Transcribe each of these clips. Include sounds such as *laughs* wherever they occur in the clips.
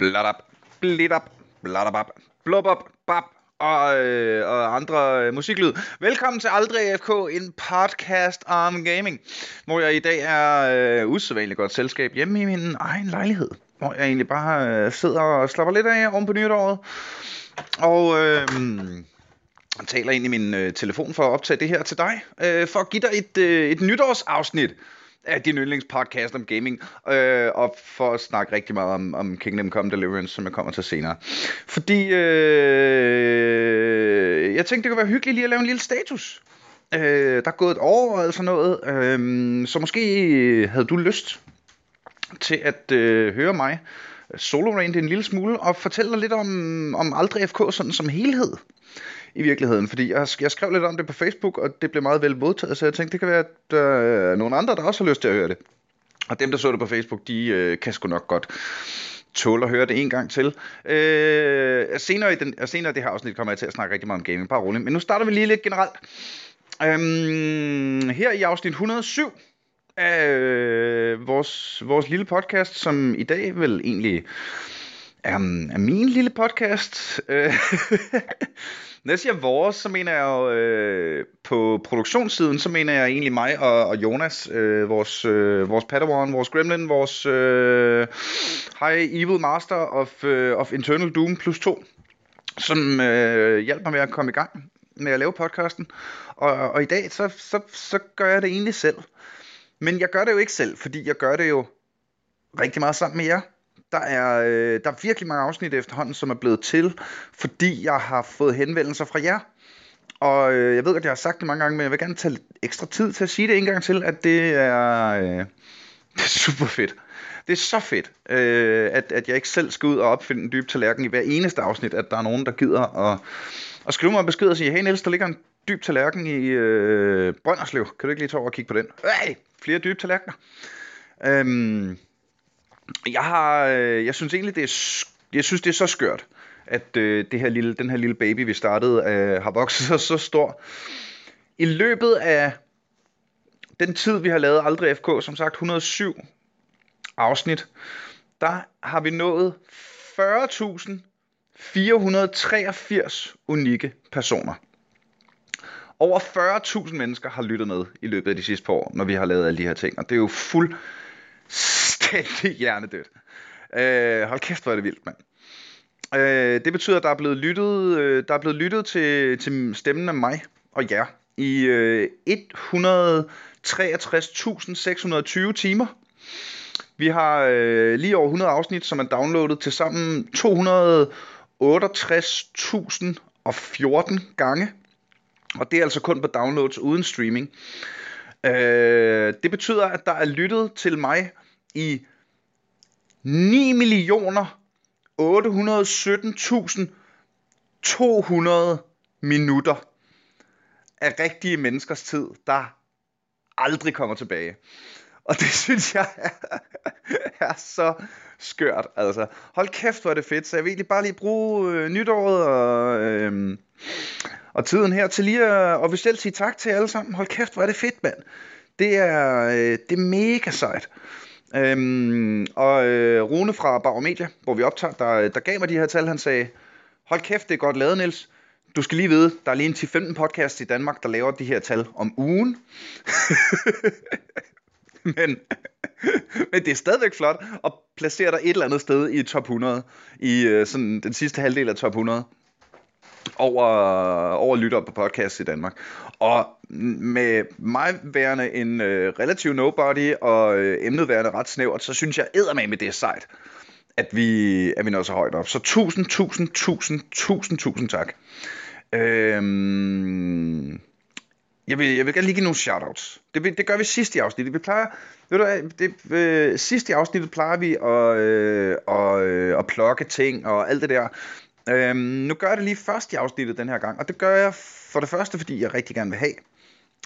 bladab, blidab, bladabab, blubab, bab og, øh, og andre øh, musiklyd. Velkommen til Aldrig AFK, en podcast om gaming, hvor jeg i dag er øh, usædvanligt godt selskab hjemme i min egen lejlighed, hvor jeg egentlig bare øh, sidder og slapper lidt af oven på nytåret. Og øh, jeg taler ind i min øh, telefon for at optage det her til dig, øh, for at give dig et, øh, et nytårsafsnit af din yndlingspodcast om gaming, øh, og for at snakke rigtig meget om, om Kingdom Come Deliverance, som jeg kommer til senere. Fordi øh, jeg tænkte, det kunne være hyggeligt lige at lave en lille status. Øh, der er gået et år og sådan noget, øh, så måske havde du lyst til at øh, høre mig solo rant en lille smule, og fortælle dig lidt om, om Aldrig FK sådan som helhed i virkeligheden, fordi jeg, jeg skrev lidt om det på Facebook, og det blev meget vel modtaget, så jeg tænkte, det kan være, at der er nogle andre, der også har lyst til at høre det. Og dem, der så det på Facebook, de øh, kan sgu nok godt tåle at høre det en gang til. Øh, senere, i den, senere i det her afsnit kommer jeg til at snakke rigtig meget om gaming, bare roligt. Men nu starter vi lige lidt generelt. Øhm, her i afsnit 107 af øh, vores, vores lille podcast, som i dag vel egentlig er, er min lille podcast. Øh, *laughs* Når jeg siger vores, så mener jeg jo øh, på produktionssiden, så mener jeg egentlig mig og, og Jonas, øh, vores, øh, vores Padawan, vores Gremlin, vores øh, High Evil Master of, øh, of Internal Doom plus 2, som øh, hjalp mig med at komme i gang med at lave podcasten. Og, og i dag, så, så, så gør jeg det egentlig selv. Men jeg gør det jo ikke selv, fordi jeg gør det jo rigtig meget sammen med jer. Der er, øh, der er virkelig mange afsnit efterhånden, som er blevet til, fordi jeg har fået henvendelser fra jer. Og øh, jeg ved, at jeg har sagt det mange gange, men jeg vil gerne tage lidt ekstra tid til at sige det en gang til, at det er, øh, *laughs* det er super fedt. Det er så fedt, øh, at, at jeg ikke selv skal ud og opfinde en dyb tallerken i hver eneste afsnit, at der er nogen, der gider at, at skrive mig en besked og sige, hey Niels, der ligger en dyb tallerken i øh, Brønderslev. Kan du ikke lige tage over og kigge på den? Øh, flere dybe tallerkener. Øhm, jeg har, øh, jeg synes egentlig, det er, jeg synes, det er så skørt, at øh, det her lille, den her lille baby, vi startede, øh, har vokset sig så stor. I løbet af den tid, vi har lavet Aldrig FK, som sagt 107 afsnit, der har vi nået 40.483 unikke personer. Over 40.000 mennesker har lyttet med i løbet af de sidste par år, når vi har lavet alle de her ting. Og det er jo fuld fuldstændig *laughs* hjernedødt. Øh, hold kæft, hvor er det vildt, mand. Øh, det betyder, at der er blevet lyttet, øh, der er blevet lyttet til, til stemmen af mig og jer i øh, 163.620 timer. Vi har øh, lige over 100 afsnit, som er downloadet til sammen 268.014 gange. Og det er altså kun på downloads uden streaming. Øh, det betyder, at der er lyttet til mig i 9 millioner 817.200 minutter af rigtige menneskers tid, der aldrig kommer tilbage. Og det synes jeg er, er så skørt. Altså, hold kæft, hvor er det fedt. Så jeg vil egentlig bare lige bruge øh, nytåret og, øh, og tiden her til lige at officielt sige tak til jer alle sammen. Hold kæft, hvor er det fedt, mand. Det er, øh, det er mega sejt. Øhm, og øh, Rune fra Baromedia, hvor vi optager, der, der gav mig de her tal, han sagde, hold kæft, det er godt lavet, Niels. Du skal lige vide, der er lige en 10-15 podcast i Danmark, der laver de her tal om ugen. *laughs* men, *laughs* men det er stadigvæk flot at placere dig et eller andet sted i top 100, i øh, sådan den sidste halvdel af top 100 over, over lytter på podcast i Danmark. Og med mig værende en øh, relativ nobody, og øh, emnet værende ret snævert, så synes jeg med det er sejt, at vi, at vi når så højt op. Så tusind, tusind, tusind, tusind, tusind tak. Øhm, jeg vil, jeg vil gerne lige give nogle shoutouts. Det, det gør vi sidst i afsnittet. Vi plejer, ved du hvad, det, øh, sidst i afsnittet plejer vi at, øh, og, øh, at plukke ting og alt det der. Øhm, nu gør jeg det lige først i afsnittet den her gang, og det gør jeg for det første, fordi jeg rigtig gerne vil have,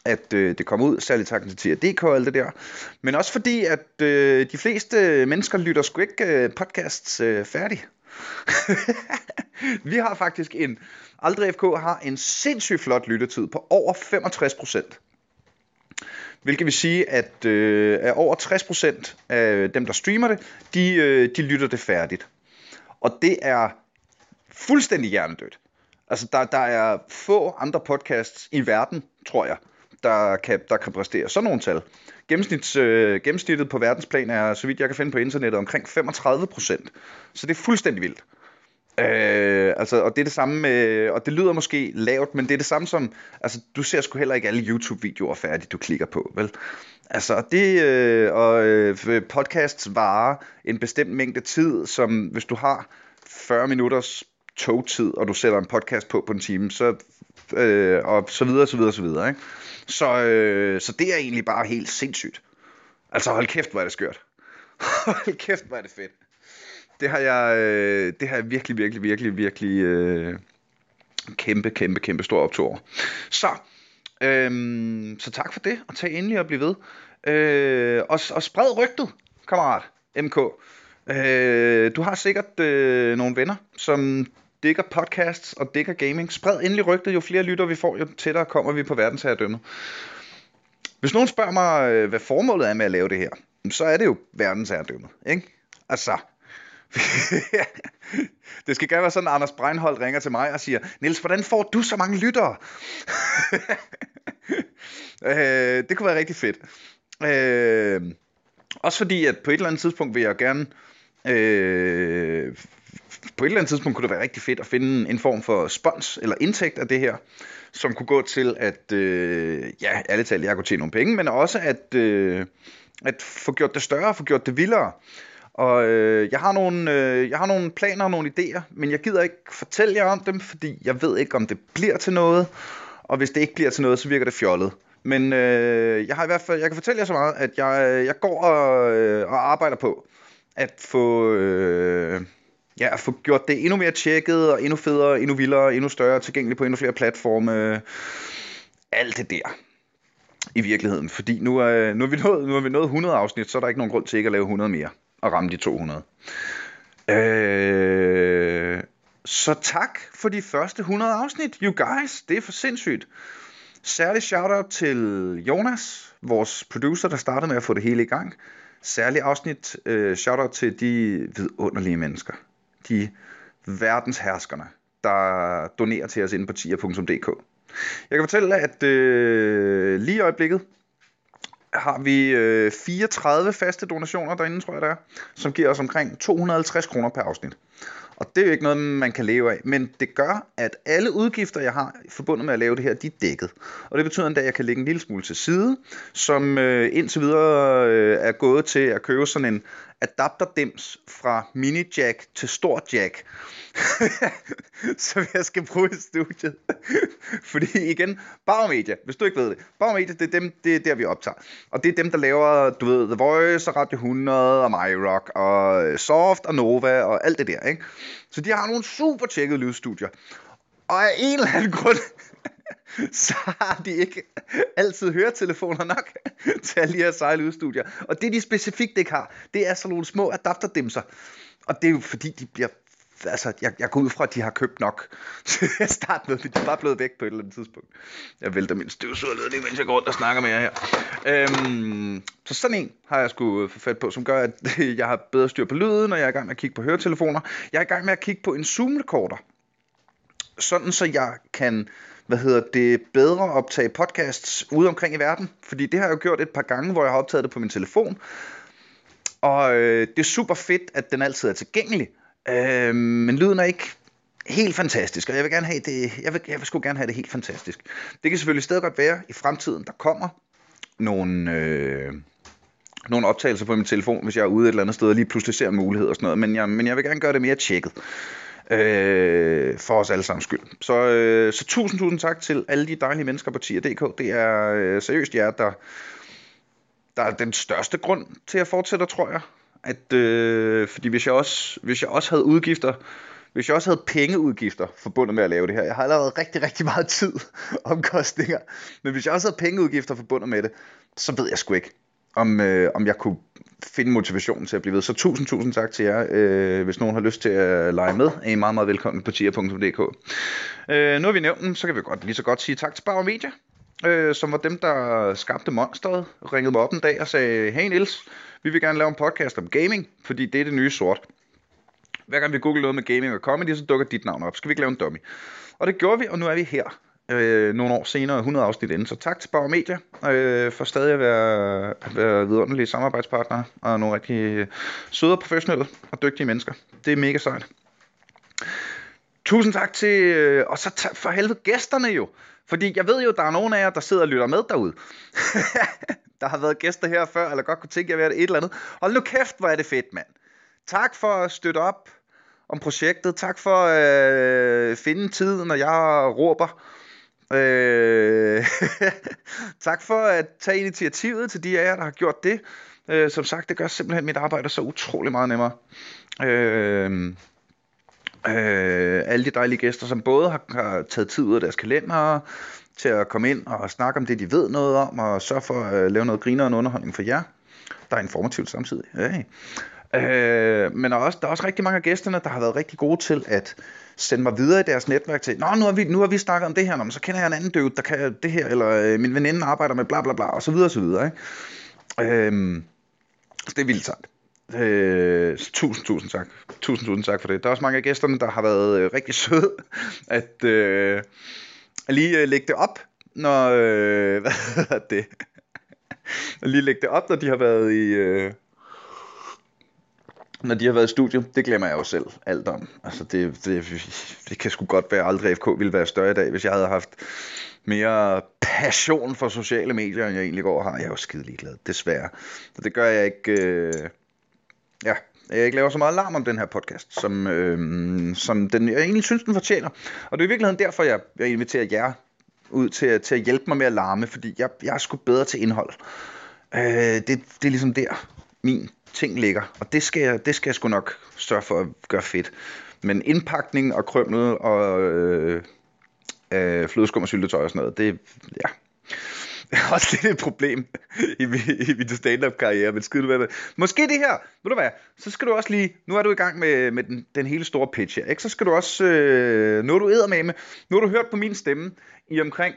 at øh, det kommer ud, særligt takken til DK og alt det der. Men også fordi, at øh, de fleste mennesker lytter sgu ikke øh, podcasts øh, færdig. *laughs* vi har faktisk en, Aldrig FK har en sindssygt flot lyttetid på over 65 procent. Hvilket vil sige, at øh, over 60% af dem, der streamer det, de, øh, de lytter det færdigt. Og det er fuldstændig hjernedødt. Altså, der, der er få andre podcasts i verden, tror jeg, der kan, der kan præstere sådan nogle tal. Gennemsnits, øh, gennemsnittet på verdensplan er, så vidt jeg kan finde på internettet, omkring 35 procent. Så det er fuldstændig vildt. Øh, altså, og det er det samme med, og det lyder måske lavt, men det er det samme som, altså, du ser sgu heller ikke alle YouTube-videoer færdigt, du klikker på, vel? Altså, det, øh, og øh, podcasts varer en bestemt mængde tid, som hvis du har 40 minutters togtid, og du sætter en podcast på på en time, så, øh, og så videre, så videre, så videre, ikke? Så, øh, så det er egentlig bare helt sindssygt. Altså, hold kæft, hvor er det skørt. *laughs* hold kæft, hvor er det fedt. Det har jeg, øh, det har jeg virkelig, virkelig, virkelig, virkelig øh, kæmpe, kæmpe, kæmpe stor optur over. Så, øh, så tak for det, og tag endelig og bliv ved. Øh, og, og spred rygtet, kammerat MK. Øh, du har sikkert øh, nogle venner, som dækker podcasts og dækker gaming. Spred endelig rygtet, jo flere lytter vi får, jo tættere kommer vi på verdensherredømmet. Hvis nogen spørger mig, øh, hvad formålet er med at lave det her, så er det jo verdensherredømmet, ikke? Altså, *laughs* det skal gerne være sådan, at Anders Breinholt ringer til mig og siger, Niels, hvordan får du så mange lyttere? *laughs* øh, det kunne være rigtig fedt. Øh, også fordi, at på et eller andet tidspunkt vil jeg gerne... Øh, på et eller andet tidspunkt kunne det være rigtig fedt at finde en form for spons eller indtægt af det her, som kunne gå til at, øh, ja, alle talt, jeg kunne tjene nogle penge, men også at, øh, at få gjort det større, få gjort det vildere. Og øh, jeg, har nogle, øh, jeg har nogle planer og nogle idéer, men jeg gider ikke fortælle jer om dem, fordi jeg ved ikke, om det bliver til noget. Og hvis det ikke bliver til noget, så virker det fjollet. Men øh, jeg har i hvert fald, jeg kan fortælle jer så meget, at jeg, jeg går og, øh, og arbejder på at få, øh, ja, at få gjort det endnu mere tjekket, og endnu federe, endnu vildere, endnu større, tilgængeligt på endnu flere platforme. Alt det der i virkeligheden. Fordi nu er, nu er, vi, nået, nu er vi nået 100 afsnit, så er der ikke nogen grund til ikke at lave 100 mere og ramme de 200. Øh, så tak for de første 100 afsnit, you guys. Det er for sindssygt. Særlig shoutout til Jonas, vores producer, der startede med at få det hele i gang. Særlig afsnit øh, shoutout til de vidunderlige mennesker. De verdensherskerne, der donerer til os inde på tier.dk. Jeg kan fortælle, at øh, lige i øjeblikket, har vi øh, 34 faste donationer derinde, tror jeg det er, som giver os omkring 250 kroner per afsnit. Og det er jo ikke noget, man kan leve af, men det gør, at alle udgifter, jeg har forbundet med at lave det her, de er dækket. Og det betyder endda, at jeg kan lægge en lille smule til side, som øh, indtil videre øh, er gået til at købe sådan en adapterdims fra mini jack til stor jack, *laughs* som jeg skal bruge i studiet. *laughs* Fordi igen, Baumedia, hvis du ikke ved det, Baumedia, det er, dem, det er der, vi optager. Og det er dem, der laver, du ved, The Voice og Radio 100 og MyRock og øh, Soft og Nova og alt det der, ikke? Så de har nogle super tjekkede lydstudier. Og af en eller anden grund, *laughs* *laughs* så har de ikke altid høretelefoner nok *laughs* til at lige at sejle udstudier. Og det de specifikt ikke har, det er sådan nogle små adapterdimser. Og det er jo fordi, de bliver altså, jeg, jeg går ud fra, at de har købt nok *laughs* til at starte med, de er bare blevet væk på et eller andet tidspunkt. Jeg vælter min støvsugerledning, mens jeg går rundt og snakker med jer her. Øhm, så sådan en har jeg skulle øh, få fat på, som gør, at jeg har bedre styr på lyden, og jeg er i gang med at kigge på høretelefoner. Jeg er i gang med at kigge på en Zoom-recorder, sådan så jeg kan hvad hedder det, bedre optage podcasts ude omkring i verden. Fordi det har jeg jo gjort et par gange, hvor jeg har optaget det på min telefon. Og øh, det er super fedt, at den altid er tilgængelig. Øh, men lyden er ikke helt fantastisk, og jeg vil gerne have det, jeg vil, jeg vil sgu gerne have det helt fantastisk. Det kan selvfølgelig stadig godt være i fremtiden, der kommer nogle, øh, nogle optagelser på min telefon, hvis jeg er ude et eller andet sted og lige pludselig ser en mulighed og sådan noget, men jeg, men jeg vil gerne gøre det mere tjekket øh, for os alle sammen skyld. Så, øh, så tusind, tusind tak til alle de dejlige mennesker på tier.dk. Det er øh, seriøst jer, der, der er den største grund til at fortsætte, tror jeg. At, øh, fordi hvis jeg, også, hvis jeg også havde udgifter, hvis jeg også havde pengeudgifter forbundet med at lave det her, jeg har allerede rigtig, rigtig meget tid *laughs* omkostninger, men hvis jeg også havde pengeudgifter forbundet med det, så ved jeg sgu ikke, om, øh, om jeg kunne finde motivationen til at blive ved. Så tusind, tusind tak til jer. Øh, hvis nogen har lyst til at lege med, er I meget, meget velkommen på tier.dk. Øh, nu har vi nævnt dem, så kan vi godt lige så godt sige tak til Bauer Media, øh, som var dem, der skabte monsteret, ringede mig op en dag og sagde, hey Nils, vi vil gerne lave en podcast om gaming, fordi det er det nye sort. Hver gang vi googler noget med gaming og comedy, så dukker dit navn op. Skal vi ikke lave en dummy? Og det gjorde vi, og nu er vi her. Øh, nogle år senere, 100 afsnit inden. Så tak til Bauer Media øh, for stadig at være, være vidunderlige samarbejdspartnere og nogle rigtig søde, og professionelle og dygtige mennesker. Det er mega sejt. Tusind tak til, øh, og så for helvede gæsterne jo. Fordi jeg ved jo, der er nogen af jer, der sidder og lytter med derude. *laughs* der har været gæster her før, eller godt kunne tænke jer at være et eller andet. Hold nu kæft, hvor er det fedt, mand. Tak for at støtte op om projektet. Tak for øh, at øh, finde tiden, når jeg råber. Øh, *laughs* tak for at tage initiativet til de af jer, der har gjort det. Øh, som sagt, det gør simpelthen mit arbejde så utrolig meget nemmere. Øh, øh, alle de dejlige gæster, som både har, har taget tid ud af deres kalender til at komme ind og snakke om det, de ved noget om, og sørge for at lave noget griner og underholdning for jer. Der er informativt samtidig. Hey. Øh, men også, der er også rigtig mange af gæsterne, der har været rigtig gode til at sende mig videre i deres netværk til, Nå, nu har vi, nu har vi snakket om det her, Nå, så kender jeg en anden død, der kan det her, eller øh, min veninde arbejder med bla bla bla, og så videre og så videre. Ikke? Øh, så det er vildt sejt. Øh, tusind, tusind tak. Tusind, tusind tak for det. Der er også mange af gæsterne, der har været øh, rigtig søde *laughs* at, øh, lige øh, lægge det op, når, øh, *laughs* hvad hedder det? *laughs* at lige lægge det op, når de har været i, øh, når de har været i studiet, det glemmer jeg jo selv alt om. Altså det, det, det kan sgu godt være, at aldrig FK ville være større i dag, hvis jeg havde haft mere passion for sociale medier, end jeg egentlig går og har. Jeg er jo skide ligeglad, desværre. Så det gør jeg ikke... Øh, ja, jeg ikke laver så meget larm om den her podcast, som, øh, som den, jeg egentlig synes, den fortjener. Og det er i virkeligheden derfor, jeg, jeg inviterer jer ud til, til at hjælpe mig med at larme, fordi jeg, jeg er sgu bedre til indhold. Øh, det, det er ligesom der, min ting ligger, og det skal, jeg, det skal jeg sgu nok sørge for at gøre fedt. Men indpakning og krømmel og øh, øh, flødeskum og syltetøj og sådan noget, det, ja, det *laughs* er også lidt et problem i, i, i min stand-up karriere, men skide med det. Måske det her, ved du hvad, så skal du også lige, nu er du i gang med, med den, den hele store pitch her, ikke? så skal du også, øh, nu er du med med, nu har du hørt på min stemme i omkring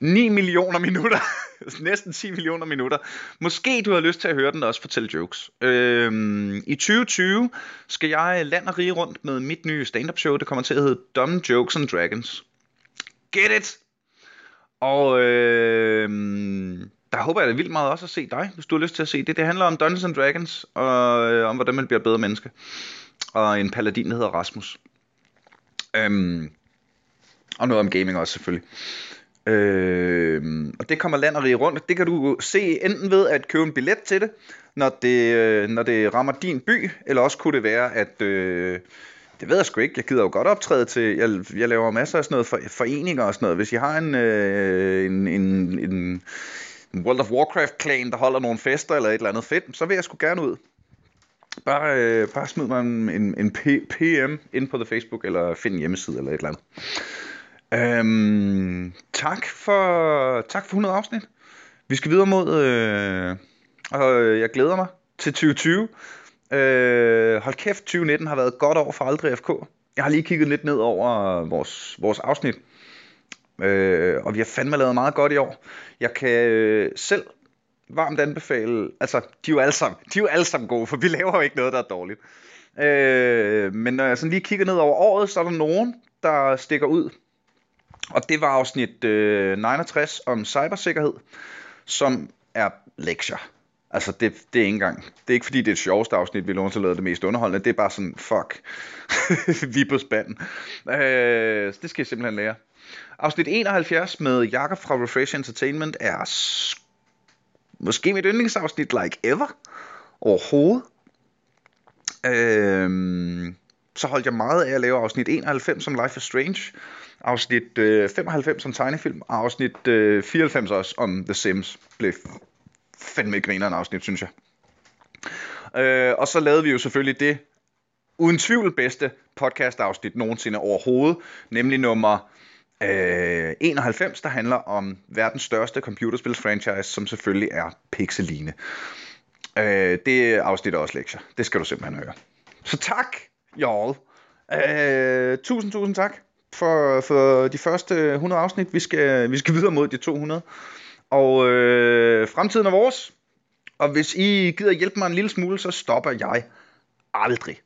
9 millioner minutter. *laughs* Næsten 10 millioner minutter. Måske du har lyst til at høre den og også fortælle jokes. Øhm, I 2020 skal jeg land og rige rundt med mit nye stand-up show. Det kommer til at hedde Dumb Jokes and Dragons. Get it! Og øh, der håber jeg da vildt meget også at se dig, hvis du har lyst til at se det. Det handler om Dungeons and Dragons, og øh, om hvordan man bliver bedre menneske. Og en paladin, der hedder Rasmus. Øhm, og noget om gaming også selvfølgelig. Øh, og det kommer land og rige rundt. Det kan du se enten ved at købe en billet til det, når det, øh, når det rammer din by, eller også kunne det være, at... Øh, det ved jeg sgu ikke. Jeg gider jo godt optræde til... Jeg, jeg laver masser af sådan noget for, foreninger og sådan noget. Hvis I har en, øh, en, en, en, en World of Warcraft-klan, der holder nogle fester eller et eller andet fedt, så vil jeg sgu gerne ud. Bare, øh, bare smid mig en, en, en PM ind på the Facebook, eller find en hjemmeside eller et eller andet. Øhm, tak, for, tak for 100 afsnit. Vi skal videre mod, øh, og jeg glæder mig til 2020. Øh, hold kæft, 2019 har været godt over for Aldrig FK. Jeg har lige kigget lidt ned over vores, vores afsnit. Øh, og vi har fandme lavet meget godt i år. Jeg kan øh, selv varmt anbefale, altså de er jo alle sammen, de er jo alle sammen gode, for vi laver jo ikke noget, der er dårligt. Øh, men når jeg sådan lige kigger ned over året, så er der nogen, der stikker ud. Og det var afsnit øh, 69 om cybersikkerhed, som er lektier. Altså, det, det er ikke engang... Det er ikke fordi, det er det sjoveste afsnit, vi nogensinde lavet det mest underholdende. Det er bare sådan, fuck, *laughs* vi er på spanden. Øh, det skal jeg simpelthen lære. Afsnit 71 med Jakob fra Refresh Entertainment er måske mit yndlingsafsnit like ever. Overhovedet. Øh, så holdt jeg meget af at lave afsnit 91 som Life is Strange afsnit øh, 95 om tegnefilm, og afsnit øh, 94 også om The Sims. Blev fandme grineren afsnit, synes jeg. Øh, og så lavede vi jo selvfølgelig det uden tvivl bedste podcast afsnit nogensinde overhovedet, nemlig nummer øh, 91, der handler om verdens største computerspils-franchise, som selvfølgelig er Pixeline. Øh, det afsnit er også lektier. Det skal du simpelthen høre. Så tak, y'all. Øh, tusind, tusind tak for, for de første 100 afsnit. Vi skal, vi skal videre mod de 200. Og øh, fremtiden er vores. Og hvis I gider hjælpe mig en lille smule, så stopper jeg aldrig.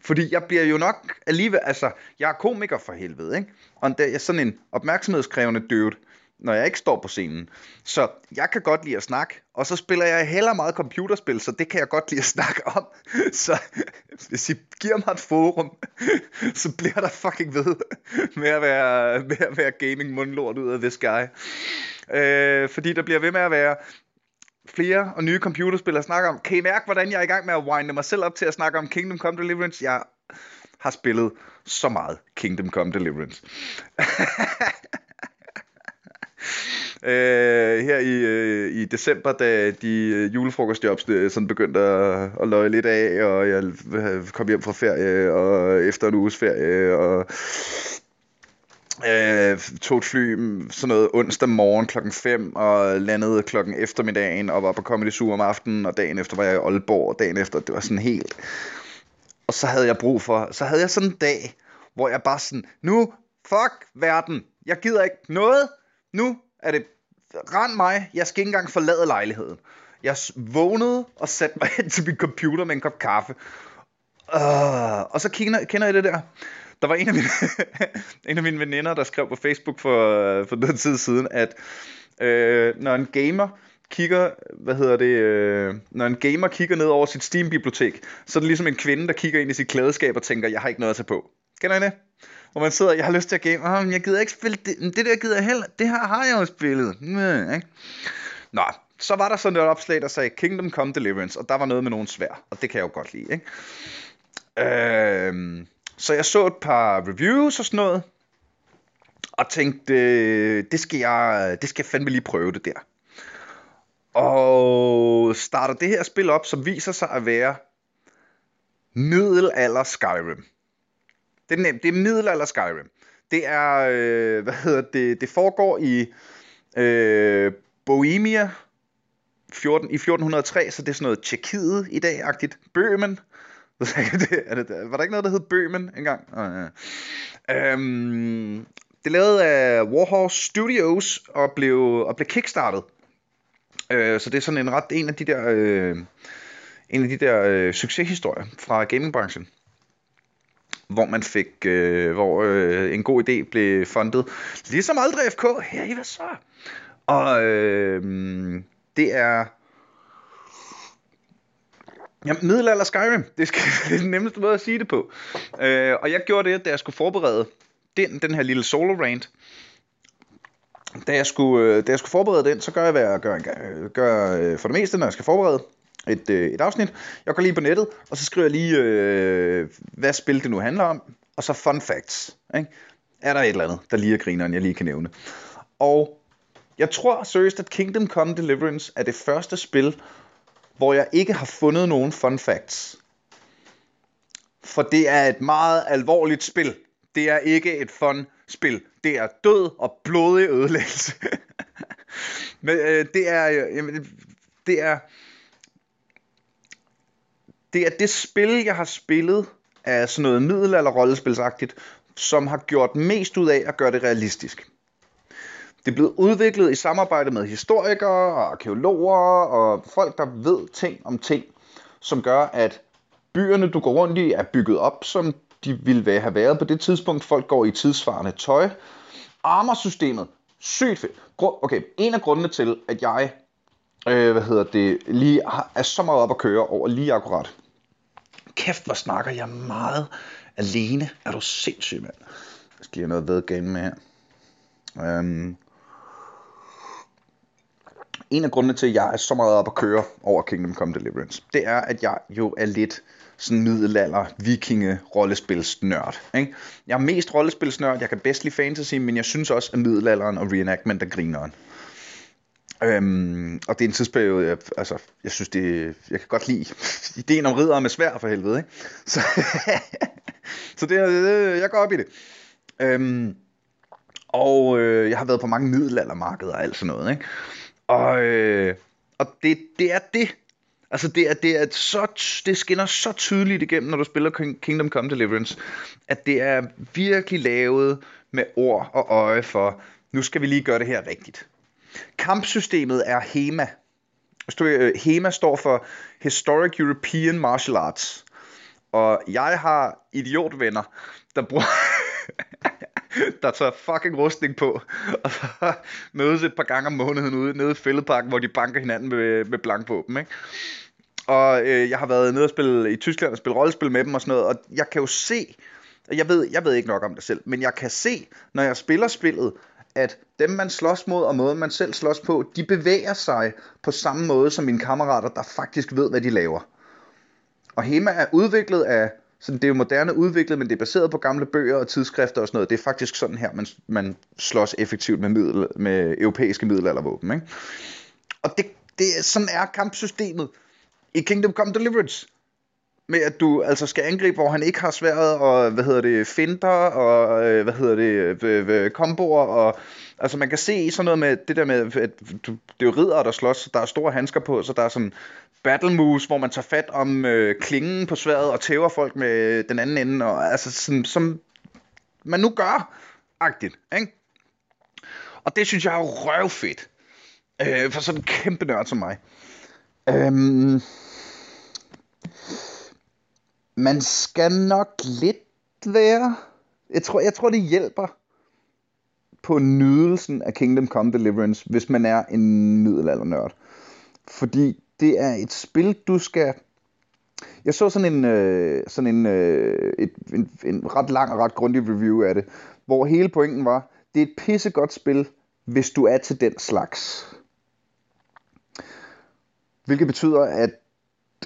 Fordi jeg bliver jo nok alligevel, altså, jeg er komiker for helvede, ikke? Og jeg er sådan en opmærksomhedskrævende dude, når jeg ikke står på scenen. Så jeg kan godt lide at snakke, og så spiller jeg heller meget computerspil, så det kan jeg godt lide at snakke om. *laughs* Så hvis I giver mig et forum, *laughs* så bliver der fucking ved med at være, med at være gaming mundlort ud af this guy. Øh, fordi der bliver ved med at være flere og nye computerspillere snakker snakke om. Kan I mærke, hvordan jeg er i gang med at winde mig selv op til at snakke om Kingdom Come Deliverance? Jeg har spillet så meget Kingdom Come Deliverance. *laughs* *laughs* øh, her i, øh, i december, da de øh, julefrokostjobs øh, sådan begyndte at, at løje lidt af, og jeg øh, kom hjem fra ferie, og efter en uges ferie, og øh, tog et fly mm, sådan noget onsdag morgen klokken 5 og landede klokken eftermiddagen og var på Comedy Zoo om aftenen og dagen efter var jeg i Aalborg og dagen efter det var sådan helt og så havde jeg brug for så havde jeg sådan en dag hvor jeg bare sådan nu fuck verden jeg gider ikke noget nu er det rend mig jeg skal ikke engang forlade lejligheden jeg vågnede og satte mig *laughs* hen til min computer med en kop kaffe uh, og så kender, kender I det der der var en af mine, *laughs* en af mine veninder, der skrev på Facebook for, øh, for noget tid siden, at øh, når en gamer kigger, hvad hedder det, øh, når en gamer kigger ned over sit Steam-bibliotek, så er det ligesom en kvinde, der kigger ind i sit klædeskab og tænker, jeg har ikke noget at tage på. Kender I det? Hvor man sidder, jeg har lyst til at game, oh, jeg gider ikke spille det, men det der gider jeg heller, det her har jeg jo spillet. Mm, ikke? Nå, så var der sådan et opslag, der sagde Kingdom Come Deliverance, og der var noget med nogen svær, og det kan jeg jo godt lide. Ikke? Øhm, så jeg så et par reviews og sådan noget, og tænkte, det skal jeg, det skal jeg fandme lige prøve det der. Og starter det her spil op, som viser sig at være middelalder Skyrim. Det er nemt, det er middelalder Skyrim. Det er, øh, hvad hedder det, det foregår i øh, Bohemia 14, i 1403, så det er sådan noget Tjekkiet i dag-agtigt. Bøhmen, *laughs* det, er det, var der ikke noget, der hed Bøhmen engang? Oh, ja. øhm, det er lavet af Warhorse Studios og blev, og blev kickstartet. Øh, så det er sådan en ret en af de der, øh, en af de der øh, succeshistorier fra gamingbranchen hvor man fik, øh, hvor øh, en god idé blev fundet, ligesom aldrig FK, her i hvad så? Og øh, det er Ja, middelalder Skyrim. Det, skal, *laughs* det er den nemmeste måde at sige det på. Øh, og jeg gjorde det, da jeg skulle forberede den, den her lille solo rant. Da jeg, skulle, øh, da jeg skulle forberede den, så gør jeg, hvad jeg gør, gør øh, for det meste, når jeg skal forberede et, øh, et afsnit. Jeg går lige på nettet, og så skriver jeg lige, øh, hvad spil det nu handler om, og så fun facts. Ikke? Er der et eller andet, der lige er grineren, jeg lige kan nævne. Og jeg tror seriøst, at Kingdom Come Deliverance er det første spil, hvor jeg ikke har fundet nogen fun facts. For det er et meget alvorligt spil. Det er ikke et fun spil. Det er død og blodig ødelæggelse. *laughs* Men øh, det er øh, det er det er det spil jeg har spillet af sådan noget middelalder rollespilsagtigt, som har gjort mest ud af at gøre det realistisk. Det er blevet udviklet i samarbejde med historikere og arkeologer og folk, der ved ting om ting, som gør, at byerne, du går rundt i, er bygget op, som de ville have været på det tidspunkt. Folk går i tidsvarende tøj. Armorsystemet, sygt fedt. Okay, en af grundene til, at jeg øh, hvad hedder det, lige er så meget op at køre over lige akkurat. Kæft, hvor snakker jeg meget alene. Er du sindssyg, mand? Jeg skal lige have noget vedgame med her. Um, en af grundene til, at jeg er så meget op at køre over Kingdom Come Deliverance, det er, at jeg jo er lidt sådan middelalder, vikinge, rollespilsnørd. Ikke? Jeg er mest rollespilsnørd, jeg kan bedst lide fantasy, men jeg synes også, at middelalderen og reenactment er grineren. Øhm, og det er en tidsperiode, jeg, altså, jeg synes, det, jeg kan godt lide *laughs* ideen om ridder med svær for helvede. Ikke? *laughs* Så, så det, det, jeg går op i det. Øhm, og øh, jeg har været på mange middelaldermarkeder og alt sådan noget. Ikke? Og, øh, og det, det er det. Altså det er, det er så, det skinner så tydeligt igennem, når du spiller Kingdom Come Deliverance, at det er virkelig lavet med ord og øje for, nu skal vi lige gøre det her rigtigt. Kampsystemet er HEMA. HEMA øh, står for Historic European Martial Arts. Og jeg har idiotvenner, der bruger... *laughs* der tager fucking rustning på, og så mødes et par gange om måneden ude nede i fældeparken, hvor de banker hinanden med, med blankvåben, ikke? Og øh, jeg har været nede og spille i Tyskland og spille rollespil med dem og sådan noget, og jeg kan jo se, jeg ved, jeg ved ikke nok om det selv, men jeg kan se, når jeg spiller spillet, at dem man slås mod og måden man selv slås på, de bevæger sig på samme måde som mine kammerater, der faktisk ved, hvad de laver. Og HEMA er udviklet af, så det er jo moderne udviklet, men det er baseret på gamle bøger og tidsskrifter og sådan noget. Det er faktisk sådan her, man, man slås effektivt med, middel, med europæiske middelaldervåben. Ikke? Og det, det, sådan er kampsystemet i Kingdom Come Deliverance med at du altså skal angribe, hvor han ikke har sværet, og hvad hedder det, finder, og øh, hvad hedder det, øh, øh, komboer, og altså man kan se sådan noget med det der med, at du, det er jo ridder, der slås, der er store handsker på, så der er sådan battle moves, hvor man tager fat om øh, klingen på sværet og tæver folk med den anden ende, og altså sådan, som man nu gør, agtigt, ikke? Og det synes jeg er røvfedt, øh, for sådan en kæmpe nørd som mig. Øhm, man skal nok lidt være. Jeg tror, jeg tror det hjælper på nydelsen af Kingdom Come Deliverance, hvis man er en middelaldernørd. Fordi det er et spil, du skal... Jeg så sådan en, øh, sådan en, øh, et, en, en ret lang og ret grundig review af det, hvor hele pointen var, det er et pissegodt spil, hvis du er til den slags. Hvilket betyder, at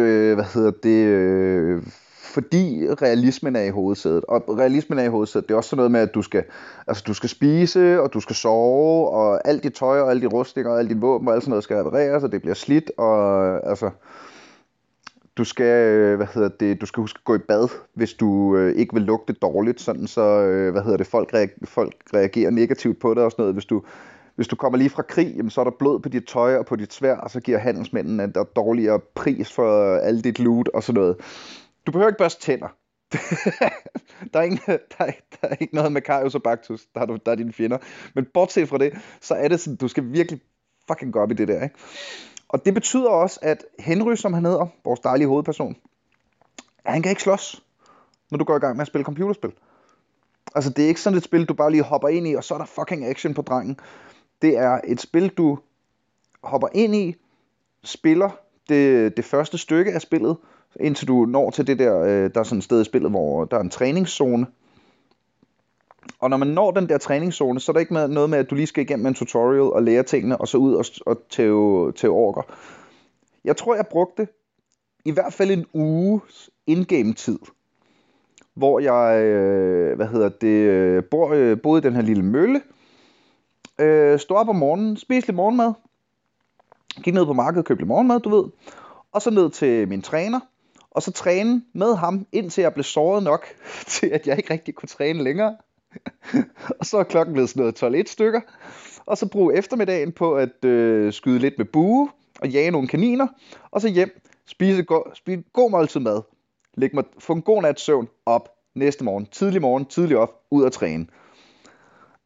øh, hvad hedder det, øh, fordi realismen er i hovedsædet. Og realismen er i hovedsædet. Det er også sådan noget med, at du skal, altså, du skal spise, og du skal sove, og alt dit tøj, og alle dine rustninger, og alle dine våben, og alt sådan noget skal repareres, og det bliver slidt, og altså... Du skal, øh, hvad hedder det, du skal huske at gå i bad, hvis du øh, ikke vil lugte dårligt, sådan så, øh, hvad hedder det, folk, reagerer, folk reagerer negativt på det og sådan noget. Hvis du, hvis du kommer lige fra krig, jamen, så er der blod på dit tøj og på dit svær, og så giver handelsmændene der dårligere pris for alt dit loot og sådan noget. Du behøver ikke børste tænder. *laughs* der, er ingen, der, er, der er ikke noget med Karius og Baktus, der er, du, der er dine fjender. Men bortset fra det, så er det sådan, du skal virkelig fucking gå op i det der, ikke? Og det betyder også, at Henry, som han hedder, vores dejlige hovedperson, han kan ikke slås, når du går i gang med at spille computerspil. Altså, det er ikke sådan et spil, du bare lige hopper ind i, og så er der fucking action på drengen. Det er et spil, du hopper ind i, spiller det, det første stykke af spillet, indtil du når til det der, øh, der er sådan et sted i spillet, hvor der er en træningszone. Og når man når den der træningszone, så er der ikke med, noget med, at du lige skal igennem en tutorial og lære tingene, og så ud og, og tæve, tæve orker. Jeg tror, jeg brugte i hvert fald en uges indgame tid, hvor jeg, øh, hvad hedder det, øh, bor, øh, boede i den her lille mølle, øh, stod op om morgenen, spiste lidt morgenmad, gik ned på markedet og købte lidt morgenmad, du ved, og så ned til min træner, og så træne med ham, indtil jeg blev såret nok, *laughs* til at jeg ikke rigtig kunne træne længere. *laughs* og så er klokken blevet sådan noget 12 stykker, og så bruge eftermiddagen på at øh, skyde lidt med bue, og jage nogle kaniner, og så hjem, spise, go- spise god måltid mad, læg mig, få en god nat søvn op næste morgen, tidlig morgen, tidlig op, ud at træne.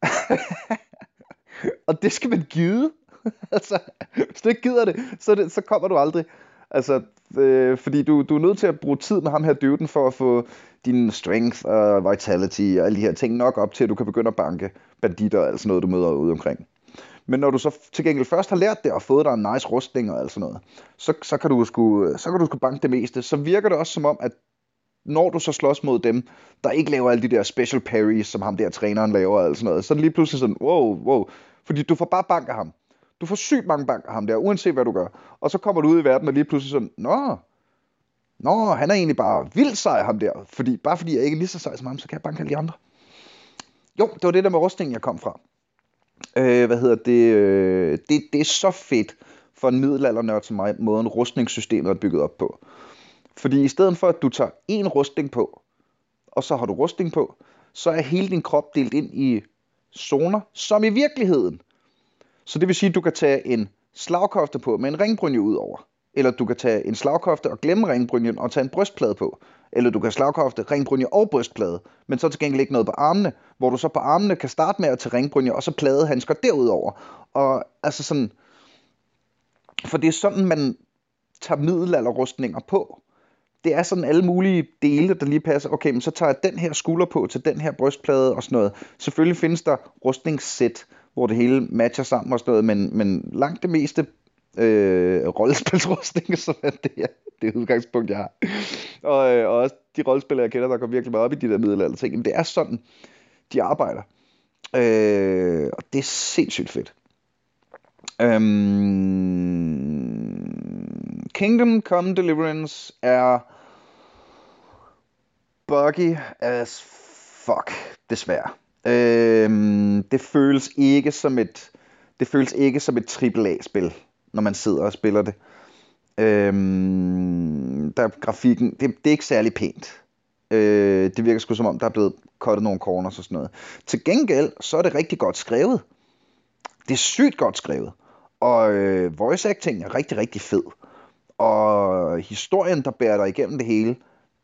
*laughs* og det skal man gide. altså, hvis du ikke gider det, så, det, så kommer du aldrig. Altså, øh, fordi du, du er nødt til at bruge tid med ham her dyvden for at få din strength og vitality og alle de her ting nok op til, at du kan begynde at banke banditter og alt sådan noget, du møder ude omkring. Men når du så til gengæld først har lært det og fået dig en nice rustning og alt sådan noget, så, så, kan du sgu, så kan du sgu banke det meste. Så virker det også som om, at når du så slås mod dem, der ikke laver alle de der special parries, som ham der træneren laver og alt sådan noget, så er det lige pludselig sådan, wow, wow, fordi du får bare bank af ham. Du får sygt mange bank af ham der, uanset hvad du gør. Og så kommer du ud i verden og lige pludselig sådan, nå, nå, han er egentlig bare vildt sej ham der. Fordi, bare fordi jeg ikke er lige så sej som ham, så kan jeg banke alle de andre. Jo, det var det der med rustningen, jeg kom fra. Øh, hvad hedder det, øh, det? Det er så fedt for en middelaldernørd som mig, måden rustningssystemet er bygget op på. Fordi i stedet for, at du tager en rustning på, og så har du rustning på, så er hele din krop delt ind i zoner, som i virkeligheden så det vil sige, at du kan tage en slagkofte på med en ringbrynje ud over. Eller du kan tage en slagkofte og glemme ringbrynjen og tage en brystplade på. Eller du kan slagkofte, ringbrynje og brystplade, men så til gengæld ikke noget på armene, hvor du så på armene kan starte med at tage ringbrynje og så plade handsker derudover. Og altså sådan, for det er sådan, man tager middelalderrustninger på. det er sådan alle mulige dele, der lige passer. Okay, men så tager jeg den her skulder på til den her brystplade og sådan noget. Selvfølgelig findes der rustningssæt, hvor det hele matcher sammen og sådan noget, men, men langt det meste øh, rollespilsrustning, *laughs* så er det, det er udgangspunkt, jeg har. Og, øh, og også de rollespillere, jeg kender, der går virkelig meget op i de der middelalder ting. Men det er sådan, de arbejder. Øh, og det er sindssygt fedt. Øhm, Kingdom Come Deliverance er buggy as fuck, desværre. Øhm, det føles ikke som et det føles ikke som et AAA-spil, når man sidder og spiller det. Øhm, der er grafikken, det, det er ikke særlig pænt. Øh, det virker sgu som om, der er blevet kottet nogle corners og sådan noget. Til gengæld, så er det rigtig godt skrevet. Det er sygt godt skrevet. Og øh, voice acting er rigtig, rigtig fed. Og historien, der bærer dig igennem det hele,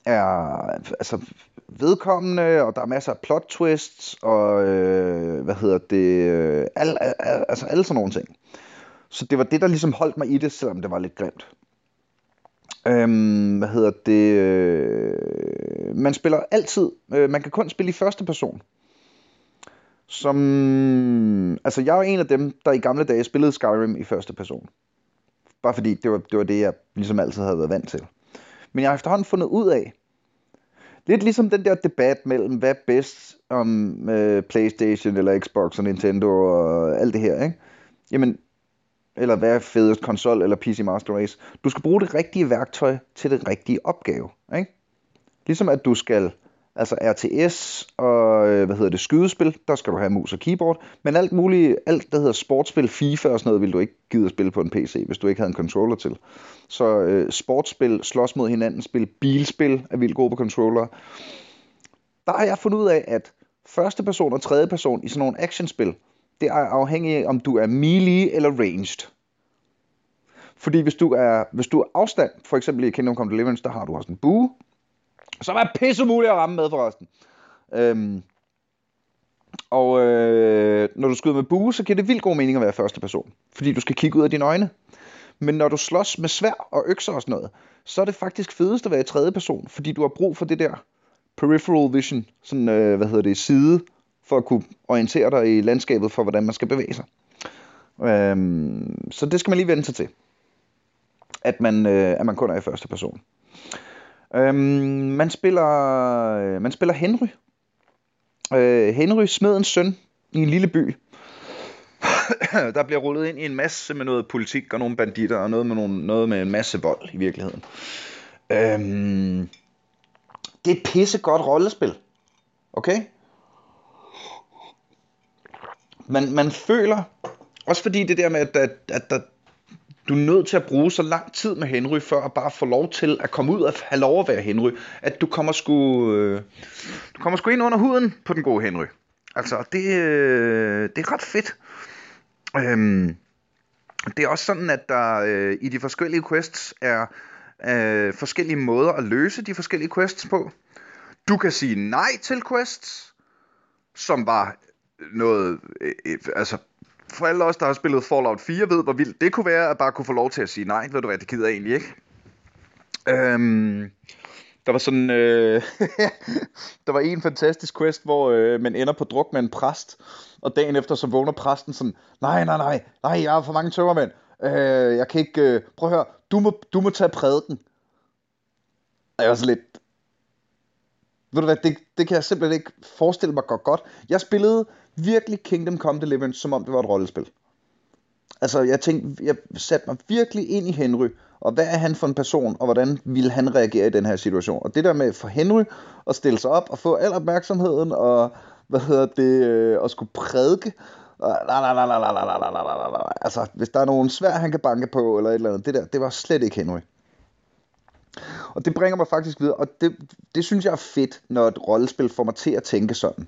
er altså vedkommende, og der er masser af plot twists, og øh, hvad hedder det, øh, al, al, altså alle sådan nogle ting. Så det var det, der ligesom holdt mig i det, selvom det var lidt grimt. Øhm, hvad hedder det? Øh, man spiller altid, øh, man kan kun spille i første person. Som, altså jeg er en af dem, der i gamle dage spillede Skyrim i første person. Bare fordi det var, det var det, jeg ligesom altid havde været vant til. Men jeg har efterhånden fundet ud af, lidt ligesom den der debat mellem, hvad er bedst om øh, Playstation eller Xbox og Nintendo og alt det her, ikke? Jamen, eller hvad er fedest konsol eller PC Master Race. Du skal bruge det rigtige værktøj til den rigtige opgave. Ikke? Ligesom at du skal, altså RTS og øh, hvad hedder det, skydespil, der skal du have mus og keyboard, men alt muligt, alt der hedder sportsspil, FIFA og sådan noget, vil du ikke gide at spille på en PC, hvis du ikke havde en controller til. Så øh, sportsspil, slås mod hinanden, spil bilspil er vildt gode på controller. Der har jeg fundet ud af, at første person og tredje person i sådan nogle actionspil, det er afhængigt af, om du er melee eller ranged. Fordi hvis du er, hvis du er afstand, for eksempel i Kingdom Come Deliverance, der har du også en bue, som er pissemuligt at ramme med forresten. Øhm, og øh, når du skyder med bue, så giver det vildt god mening at være første person. Fordi du skal kigge ud af dine øjne. Men når du slås med svær og økser og sådan noget, så er det faktisk fedest at være i tredje person, fordi du har brug for det der peripheral vision, sådan, øh, hvad hedder det, side for at kunne orientere dig i landskabet for, hvordan man skal bevæge sig. Øhm, så det skal man lige vende sig til. At man, øh, at man kun er i første person. Øhm, man, spiller, øh, man spiller Henry. Øh, Henry, smedens søn, i en lille by. *clears throat* der bliver rullet ind i en masse med noget politik og nogle banditter og noget med, nogle, noget med en masse vold i virkeligheden. Øhm, det er et pissegodt rollespil. Okay? man, man føler, også fordi det der med, at, at, at, at du er nødt til at bruge så lang tid med Henry, før at bare få lov til at komme ud og have lov at være Henry, at du kommer sgu, øh, du kommer sgu ind under huden på den gode Henry. Altså, det, øh, det er ret fedt. Øhm, det er også sådan, at der øh, i de forskellige quests er øh, forskellige måder at løse de forskellige quests på. Du kan sige nej til quests, som var noget, øh, øh, altså for alle os, der har spillet Fallout 4, ved, hvor vildt det kunne være, at bare kunne få lov til at sige nej. Ved du hvad, det gider jeg egentlig ikke. Øhm, der var sådan, øh, *laughs* der var en fantastisk quest, hvor øh, man ender på druk med en præst, og dagen efter så vågner præsten sådan, nej, nej, nej, nej, jeg har for mange tømmermænd, øh, jeg kan ikke, øh, prøv at høre, du må, du må tage prædiken. Og jeg var så lidt, ved du hvad, det, det kan jeg simpelthen ikke forestille mig godt godt. Jeg spillede virkelig Kingdom Come Deliverance, som om det var et rollespil. Altså, jeg tænkte, jeg satte mig virkelig ind i Henry, og hvad er han for en person, og hvordan ville han reagere i den her situation? Og det der med for Henry at stille sig op og få al opmærksomheden, og hvad hedder det, øh, at skulle prædike, altså, hvis der er nogen svær, han kan banke på, eller et eller andet, det der, det var slet ikke Henry. Og det bringer mig faktisk videre, og det, det synes jeg er fedt, når et rollespil får mig til at tænke sådan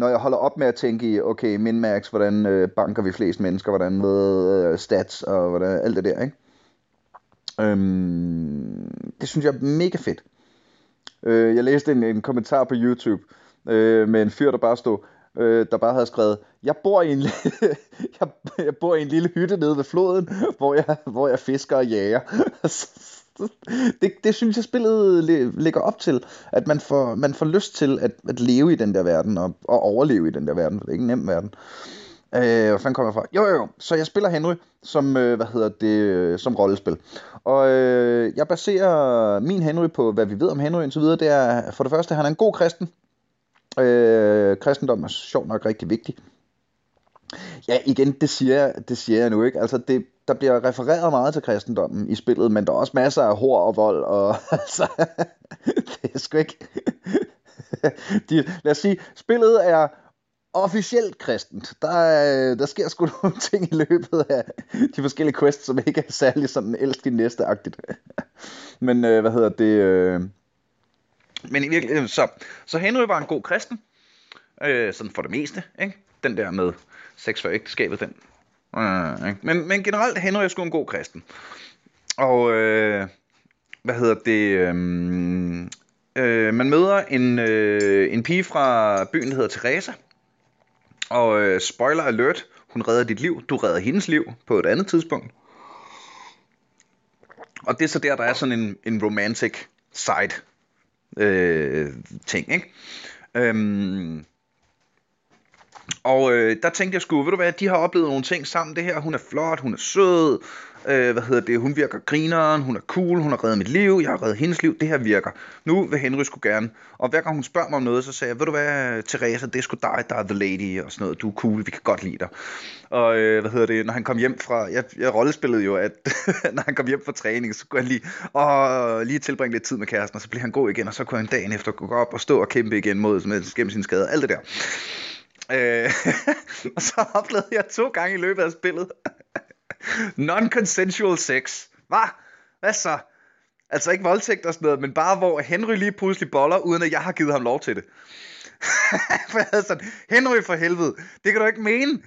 når jeg holder op med at tænke i, okay, min-max, hvordan øh, banker vi flest mennesker, hvordan med øh, stats og hvordan, alt det der, ikke? Øhm, det synes jeg er mega fedt. Øh, jeg læste en, en kommentar på YouTube øh, med en fyr, der bare stod, øh, der bare havde skrevet, jeg bor i en, *laughs* jeg, jeg bor i en lille hytte nede ved floden, hvor jeg, hvor jeg fisker og jager. *laughs* *laughs* det, det synes jeg, spillet lægger op til, at man får, man får lyst til at, at leve i den der verden, og, og overleve i den der verden, for det er ikke en nem verden. Øh, hvor fanden kommer jeg fra? Jo, jo, jo. Så jeg spiller Henry som, øh, hvad hedder det, øh, som rollespil. Og øh, jeg baserer min Henry på, hvad vi ved om Henry indtil videre. Det er for det første, han er en god kristen. Øh, kristendom er sjovt nok rigtig vigtig. Ja, igen, det siger jeg, det siger jeg nu ikke. Altså, det, der bliver refereret meget til kristendommen i spillet, men der er også masser af hår og vold, og *laughs* altså, det er sgu ikke... De, lad os sige, spillet er officielt kristent. Der, der sker sgu *laughs* nogle ting i løbet af de forskellige quests, som ikke er særlig sådan elsk i næste-agtigt. Men øh, hvad hedder det... Øh... Men i virkeligheden, så, så Henry var en god kristen, øh, sådan for det meste, ikke? Den der med sex før ægteskabet, den. Øh. Men, men generelt, Henry er sgu en god kristen. Og, øh, hvad hedder det... Øh, øh, man møder en, øh, en pige fra byen, der hedder Teresa, og øh, spoiler alert, hun redder dit liv, du redder hendes liv på et andet tidspunkt. Og det er så der, der er sådan en, en romantic side øh, ting, ikke? Øhm, og øh, der tænkte jeg sgu, ved du hvad, de har oplevet nogle ting sammen, det her, hun er flot, hun er sød, øh, hvad hedder det, hun virker grineren, hun er cool, hun har reddet mit liv, jeg har reddet hendes liv, det her virker. Nu vil Henry skulle gerne. Og hver gang hun spørger mig om noget, så sagde jeg, ved du hvad, Teresa, det er sgu dig, der er the lady og sådan noget, du er cool, vi kan godt lide dig. Og øh, hvad hedder det, når han kom hjem fra, jeg, jeg rollespillede jo, at *laughs* når han kom hjem fra træning, så kunne han lige, og lige tilbringe lidt tid med kæresten, og så blev han god igen, og så kunne han dagen efter gå op og stå og kæmpe igen mod, med, gennem sin skade, alt det der. Øh, *laughs* og så oplevede jeg to gange i løbet af spillet, *laughs* Non-consensual sex. Hvad? Hvad så? Altså ikke voldtægt og sådan noget, men bare hvor Henry lige pludselig boller, uden at jeg har givet ham lov til det. *laughs* for jeg havde sådan, Henry for helvede, det kan du ikke mene.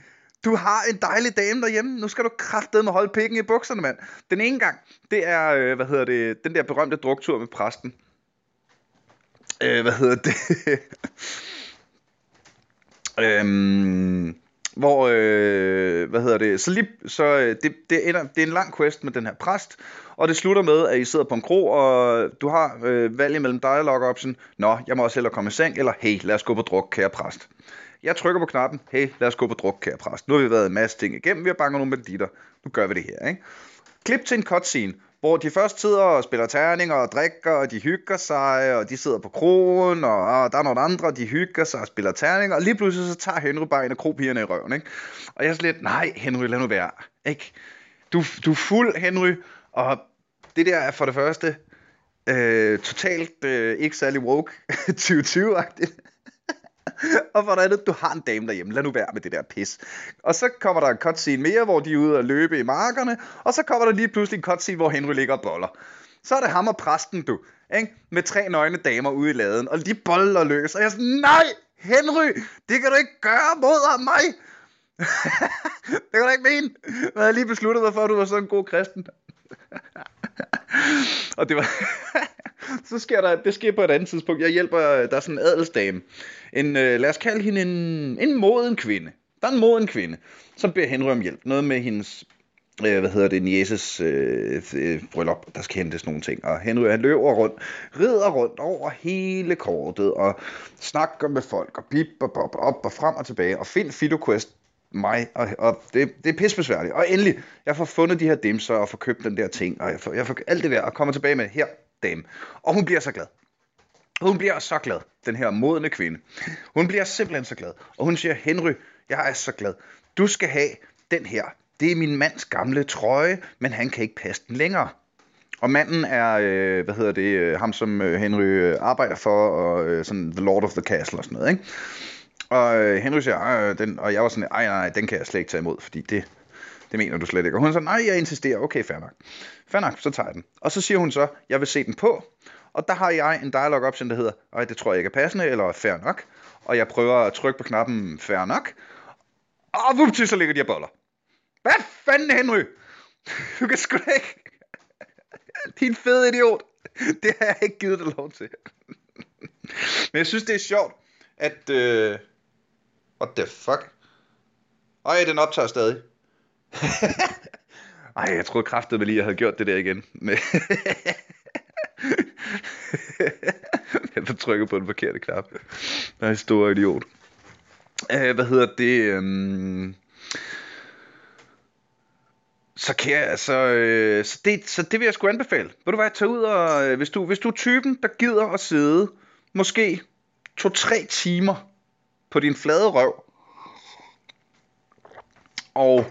Du har en dejlig dame derhjemme. Nu skal du kraftedeme holde pikken i bukserne, mand. Den ene gang, det er, øh, hvad hedder det, den der berømte druktur med præsten. Øh, hvad hedder det? Øhm, hvor, øh, hvad hedder det, så, lige, så øh, det, det, ender, det er en lang quest med den her præst, og det slutter med, at I sidder på en kro, og du har øh, valget mellem dialogue option, nå, jeg må også hellere komme i seng, eller hey, lad os gå på druk, kære præst. Jeg trykker på knappen, hey, lad os gå på druk, kære præst. Nu har vi været en masse ting igennem, vi har banket nogle banditter, nu gør vi det her, ikke? Klip til en cutscene, hvor de først sidder og spiller terninger og drikker, og de hygger sig, og de sidder på krogen, og, og der er nogle andre, de hygger sig og spiller terninger, og lige pludselig så tager Henry bare en af kropigerne i røven, ikke? Og jeg er lidt, nej Henry, lad nu være, ikke? Du, du er fuld, Henry, og det der er for det første øh, totalt øh, ikke særlig woke *laughs* 2020-agtigt. *laughs* og for det andet, du har en dame derhjemme, lad nu være med det der pis. Og så kommer der en cutscene mere, hvor de er ude og løbe i markerne, og så kommer der lige pludselig en cutscene, hvor Henry ligger og boller. Så er det ham og præsten, du, ikke? med tre nøgne damer ude i laden, og de boller løs, og jeg er sådan, nej, Henry, det kan du ikke gøre mod mig. *laughs* det kan du ikke mene. Jeg havde lige besluttet mig for, at du var sådan en god kristen. *laughs* og det var... *laughs* så sker der, det sker på et andet tidspunkt. Jeg hjælper, der er sådan en adelsdame. En, øh, lad os kalde hende en, en moden kvinde. Der er en moden kvinde, som beder Henry om hjælp. Noget med hendes øh, hvad hedder det, Nieses øh, øh, bryllup, der skal hentes nogle ting. Og Henry, han løber rundt, rider rundt over hele kortet, og snakker med folk, og bip og bop, op og frem og tilbage, og find FidoQuest mig, og, og det, det er pissebesværligt. Og endelig, jeg får fundet de her dimser, og får købt den der ting, og jeg får, jeg får alt det der, og kommer tilbage med, her, dame. Og hun bliver så glad. Hun bliver så glad, den her modne kvinde. Hun bliver simpelthen så glad. Og hun siger, Henry, jeg er så glad. Du skal have den her. Det er min mands gamle trøje, men han kan ikke passe den længere. Og manden er, øh, hvad hedder det, øh, ham som øh, Henry øh, arbejder for, og øh, sådan The Lord of the Castle og sådan noget, ikke? Og øh, Henry siger, øh, den, og jeg var sådan, nej, nej, den kan jeg slet ikke tage imod, fordi det, det mener du slet ikke. Og hun siger, nej, jeg insisterer, okay, fair nok. Fair nok, så tager jeg den. Og så siger hun så, jeg vil se den på, og der har jeg en dialog option, der hedder, ej, det tror jeg ikke er passende, eller fair nok. Og jeg prøver at trykke på knappen fair nok. Og vupti, så ligger de her boller. Hvad fanden, Henry? *laughs* Du kan sgu da ikke... *laughs* Din fede idiot. Det har jeg ikke givet dig lov til. *laughs* Men jeg synes, det er sjovt, at... Øh What the fuck? Ej, den optager stadig. *laughs* Ej, jeg troede kraftet lige, jeg havde gjort det der igen. Men *laughs* jeg får trykket på den forkerte knap. Jeg er en stor idiot. Uh, hvad hedder det? Um... Så, kan jeg, så, øh, så, det, så det vil jeg sgu anbefale. Ved du hvad, tage ud og, øh, hvis du, hvis du er typen, der gider at sidde, måske to-tre timer på din flade røv, og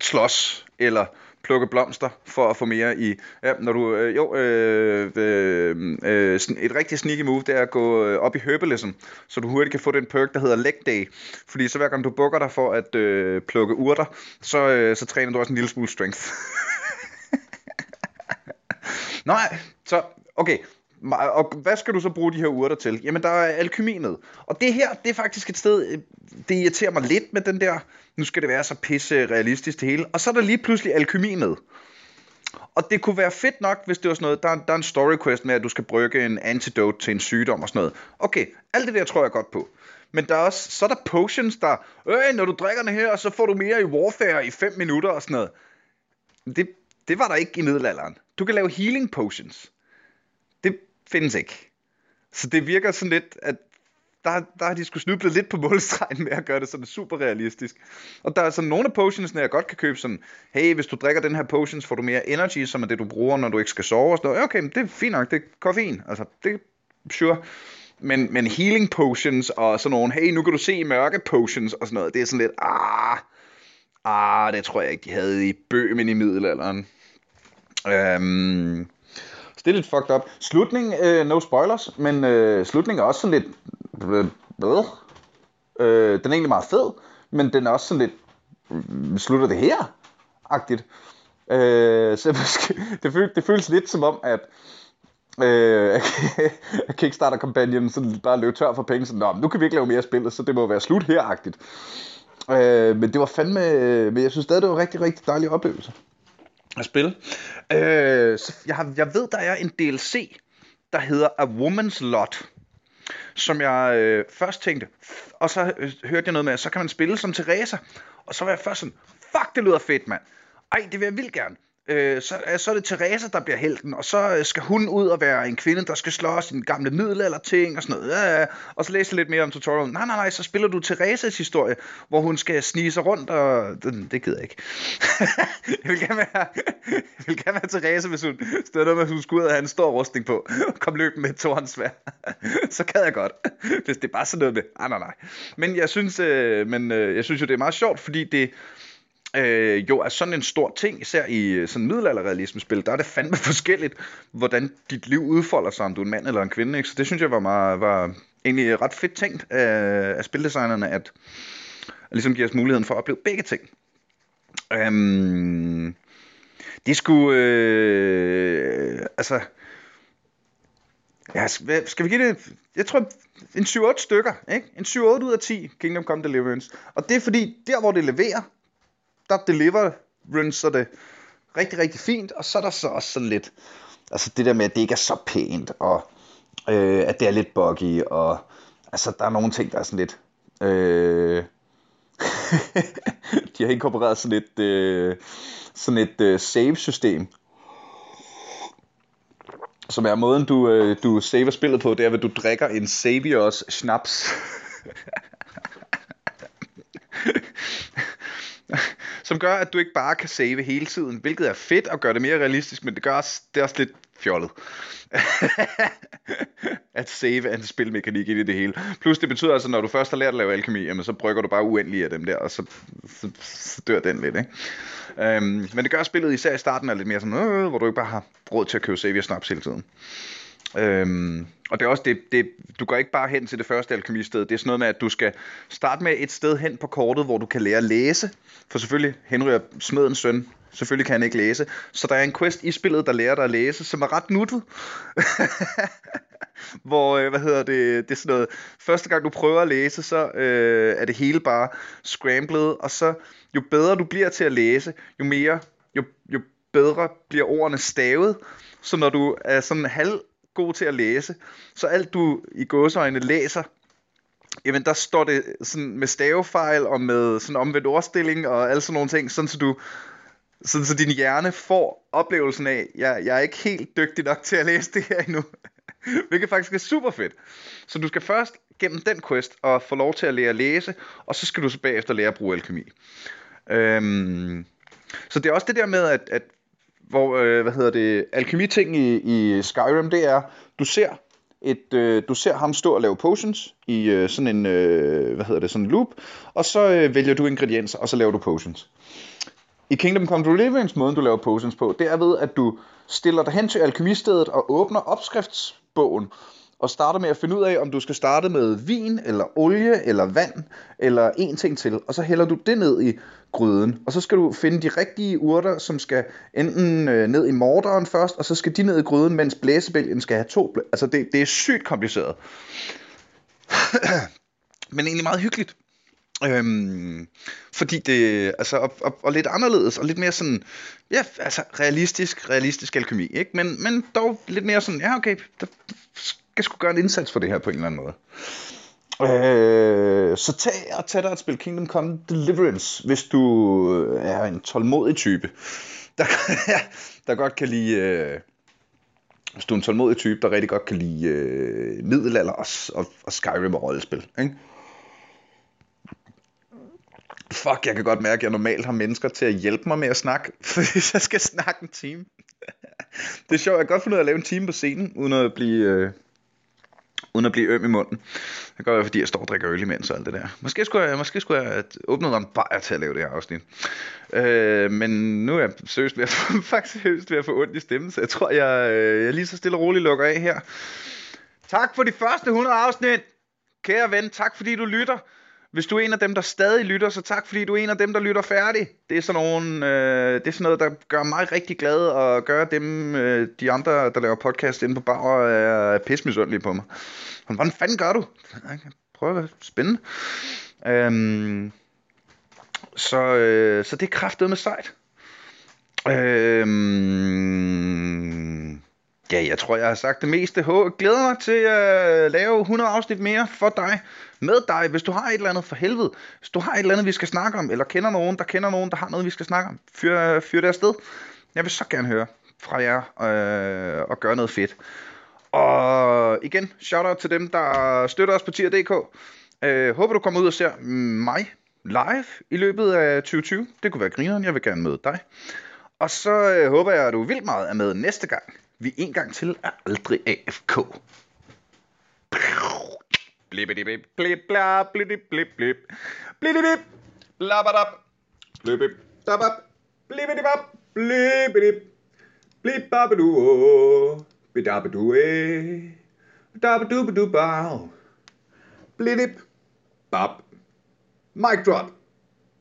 slås, eller plukke blomster for at få mere i. Ja, når du øh, jo øh, øh, øh, et rigtig sneaky move det er at gå øh, op i herbalism, så du hurtigt kan få den perk der hedder leg day, fordi så hver gang du bukker dig for at øh, plukke urter, så øh, så træner du også en lille smule strength. *laughs* Nej, så okay, og hvad skal du så bruge de her urter til? Jamen, der er alkymi med. Og det her, det er faktisk et sted, øh, det irriterer mig lidt med den der, nu skal det være så pisse realistisk det hele. Og så er der lige pludselig alkymi med. Og det kunne være fedt nok, hvis det var sådan noget, der, der er en story quest med, at du skal brygge en antidote til en sygdom og sådan noget. Okay, alt det der tror jeg godt på. Men der er også, så er der potions, der, øh, når du drikker den her, så får du mere i warfare i 5 minutter og sådan noget. Det, det var der ikke i middelalderen. Du kan lave healing potions findes ikke. Så det virker sådan lidt, at der, der har de skulle snuble lidt på målstregen med at gøre det sådan super realistisk. Og der er sådan nogle af potionsene, jeg godt kan købe sådan, hey, hvis du drikker den her potions, får du mere energy, som er det, du bruger, når du ikke skal sove og sådan noget. Okay, men det er fint nok, det er koffein. Altså, det er sure. Men, men healing potions og sådan nogle, hey, nu kan du se i mørke potions og sådan noget, det er sådan lidt, ah, ah, det tror jeg ikke, de havde i bøgen i middelalderen. Øhm, så det er lidt fucked up. Slutning, øh, no spoilers, men øh, slutningen er også sådan lidt... Øh, øh, den er egentlig meget fed, men den er også sådan lidt... Øh, slutter det her? Agtigt. Øh, så *laughs* det, føles, det føles lidt som om, at øh, *laughs* Kickstarter-kampagnen sådan bare løb tør for penge, så Nå, nu kan vi ikke lave mere spil, så det må være slut her-agtigt. Øh, men det var fandme, øh, men jeg synes stadig, det var en rigtig, rigtig dejlig oplevelse at spille. Øh, så jeg, har, jeg ved, der er en DLC, der hedder A Woman's Lot, som jeg øh, først tænkte, og så øh, hørte jeg noget med, at så kan man spille som Teresa, og så var jeg først sådan, fuck, det lyder fedt, mand. Ej, det vil jeg vildt gerne øh, så, øh, så er det Teresa, der bliver helten, og så øh, skal hun ud og være en kvinde, der skal slås i en gamle middelalder ting og sådan noget. Ja, og så læser lidt mere om tutorialen. Nej, nej, nej, så spiller du Teresas historie, hvor hun skal snige sig rundt, og det, det gider jeg ikke. *laughs* jeg vil gerne være, *laughs* jeg vil gerne være Teresa, hvis hun stod med, at hun skulle ud og have en stor rustning på, og *laughs* kom løb med et tårnsvær. så kan jeg godt. Hvis det er bare sådan noget med, nej, nej, nej. Men jeg synes, øh, men, øh, jeg synes jo, det er meget sjovt, fordi det, øh, jo er sådan en stor ting, især i øh, sådan middelalderrealismespil, der er det fandme *laughs* forskelligt, hvordan dit liv udfolder sig, om du er en mand eller en kvinde. Ikke? Så det synes jeg var, meget, var egentlig ret fedt tænkt af, af spildesignerne, at, at ligesom give os muligheden for at opleve begge ting. Øhm, det skulle, øh, altså, ja, skal, skal vi give det, jeg tror, en 7-8 stykker, ikke? En 7-8 ud af 10 Kingdom Come Deliverance. Og det er fordi, der hvor det leverer, der deliverancer det rigtig, rigtig fint, og så er der så også sådan lidt, altså det der med, at det ikke er så pænt, og øh, at det er lidt buggy, og altså der er nogle ting, der er sådan lidt, øh, *laughs* de har inkorporeret sådan et, øh, sådan et øh, save-system, som er måden, du, øh, du saver spillet på, det er, at du drikker en Saviors snaps. *laughs* som gør, at du ikke bare kan save hele tiden, hvilket er fedt og gør det mere realistisk, men det gør også, det er også lidt fjollet. *laughs* at save er en spilmekanik i det hele. Plus det betyder altså, når du først har lært at lave alkemi, jamen, så brygger du bare uendelig af dem der, og så, så, så dør den lidt. Ikke? Øhm, men det gør spillet især i starten er lidt mere sådan, øh, hvor du ikke bare har råd til at købe save snaps hele tiden. Øhm, og det er også det, det, du går ikke bare hen til det første alkemisted. Det er sådan noget med, at du skal starte med et sted hen på kortet, hvor du kan lære at læse. For selvfølgelig, Henry er smedens søn. Selvfølgelig kan han ikke læse. Så der er en quest i spillet, der lærer dig at læse, som er ret nuttet. *laughs* hvor, øh, hvad hedder det, det er sådan noget, første gang du prøver at læse, så øh, er det hele bare scrambled, og så jo bedre du bliver til at læse, jo mere, jo, jo bedre bliver ordene stavet, så når du er sådan halv god til at læse, så alt du i gåseøjne læser, jamen der står det sådan med stavefejl og med sådan omvendt ordstilling og alle sådan nogle ting, sådan så du Sådan så din hjerne får oplevelsen af, jeg, jeg er ikke helt dygtig nok til at læse det her endnu. *laughs* Hvilket faktisk er super fedt. Så du skal først gennem den quest og få lov til at lære at læse, og så skal du så bagefter lære at bruge alkemi. Øhm, så det er også det der med, at, at hvor, øh, hvad hedder det, alkemi-ting i, i Skyrim, det er, du ser et, øh, du ser ham stå og lave potions i øh, sådan en, øh, hvad hedder det, sådan en loop, og så øh, vælger du ingredienser, og så laver du potions. I Kingdom Come Deliverance, måden du laver potions på, det er ved, at du stiller dig hen til alkemistedet og åbner opskriftsbogen, og starter med at finde ud af, om du skal starte med vin, eller olie, eller vand, eller en ting til, og så hælder du det ned i gryden, og så skal du finde de rigtige urter, som skal enten øh, ned i morderen først, og så skal de ned i gryden, mens blæsebælgen skal have to, blæ- altså det, det er sygt kompliceret. *clears throat* Men egentlig meget hyggeligt. Øhm, fordi det, altså, og, og, og lidt anderledes, og lidt mere sådan, ja, altså realistisk, realistisk alkemi, ikke? Men, men dog lidt mere sådan, ja okay, der skal sgu gøre en indsats for det her på en eller anden måde. Øh, så tag og tag dig et spil Kingdom Come Deliverance, hvis du øh, er en tålmodig type, der, *laughs* der godt kan lide... Øh, hvis du er en tålmodig type, der rigtig godt kan lide øh, middelalder og, og, og Skyrim og rollespil. Ikke? Fuck, jeg kan godt mærke, at jeg normalt har mennesker til at hjælpe mig med at snakke, *laughs* for jeg skal snakke en time. *laughs* det er sjovt, jeg kan godt finde ud af at lave en time på scenen, uden at blive, øh, uden at blive øm i munden. Det kan godt være, fordi jeg står og drikker øl imens og alt det der. Måske skulle jeg, måske skulle jeg åbne noget en bajer til at lave det her afsnit. Øh, men nu er jeg seriøst ved at, *laughs* faktisk seriøst ved at få ondt i stemmen, så jeg tror, jeg, øh, jeg lige så stille og roligt lukker af her. Tak for de første 100 afsnit. Kære ven, tak fordi du lytter. Hvis du er en af dem, der stadig lytter, så tak fordi du er en af dem, der lytter færdig. Det er sådan, nogle, øh, det er sådan noget, der gør mig rigtig glad, og gør dem, øh, de andre, der laver podcast inde på bar, er pismisundelige på mig. Men hvordan fanden gør du? Prøv at være spændende. Øhm, så, øh, så det er kraftet med sejt. Øhm, ja, jeg tror, jeg har sagt det meste. Jeg glæder mig til at lave 100 afsnit mere for dig. Med dig, hvis du har et eller andet for helvede. Hvis du har et eller andet, vi skal snakke om, eller kender nogen, der kender nogen, der har noget, vi skal snakke om. Fyr, fyr det afsted. Jeg vil så gerne høre fra jer øh, og gøre noget fedt. Og igen, shout out til dem, der støtter os på tier.dk. Øh, håber du kommer ud og ser mig live i løbet af 2020. Det kunne være grineren, jeg vil gerne møde dig. Og så øh, håber jeg, at du vildt meget er med næste gang. Vi en gang til er aldrig AFK. Blibbidi blip bla blip blip blip blip. Blabadab blip dabab blibbidi bab blibbidi blip babadu bidabadu e. Dabadu badu bow blip bab mic drop.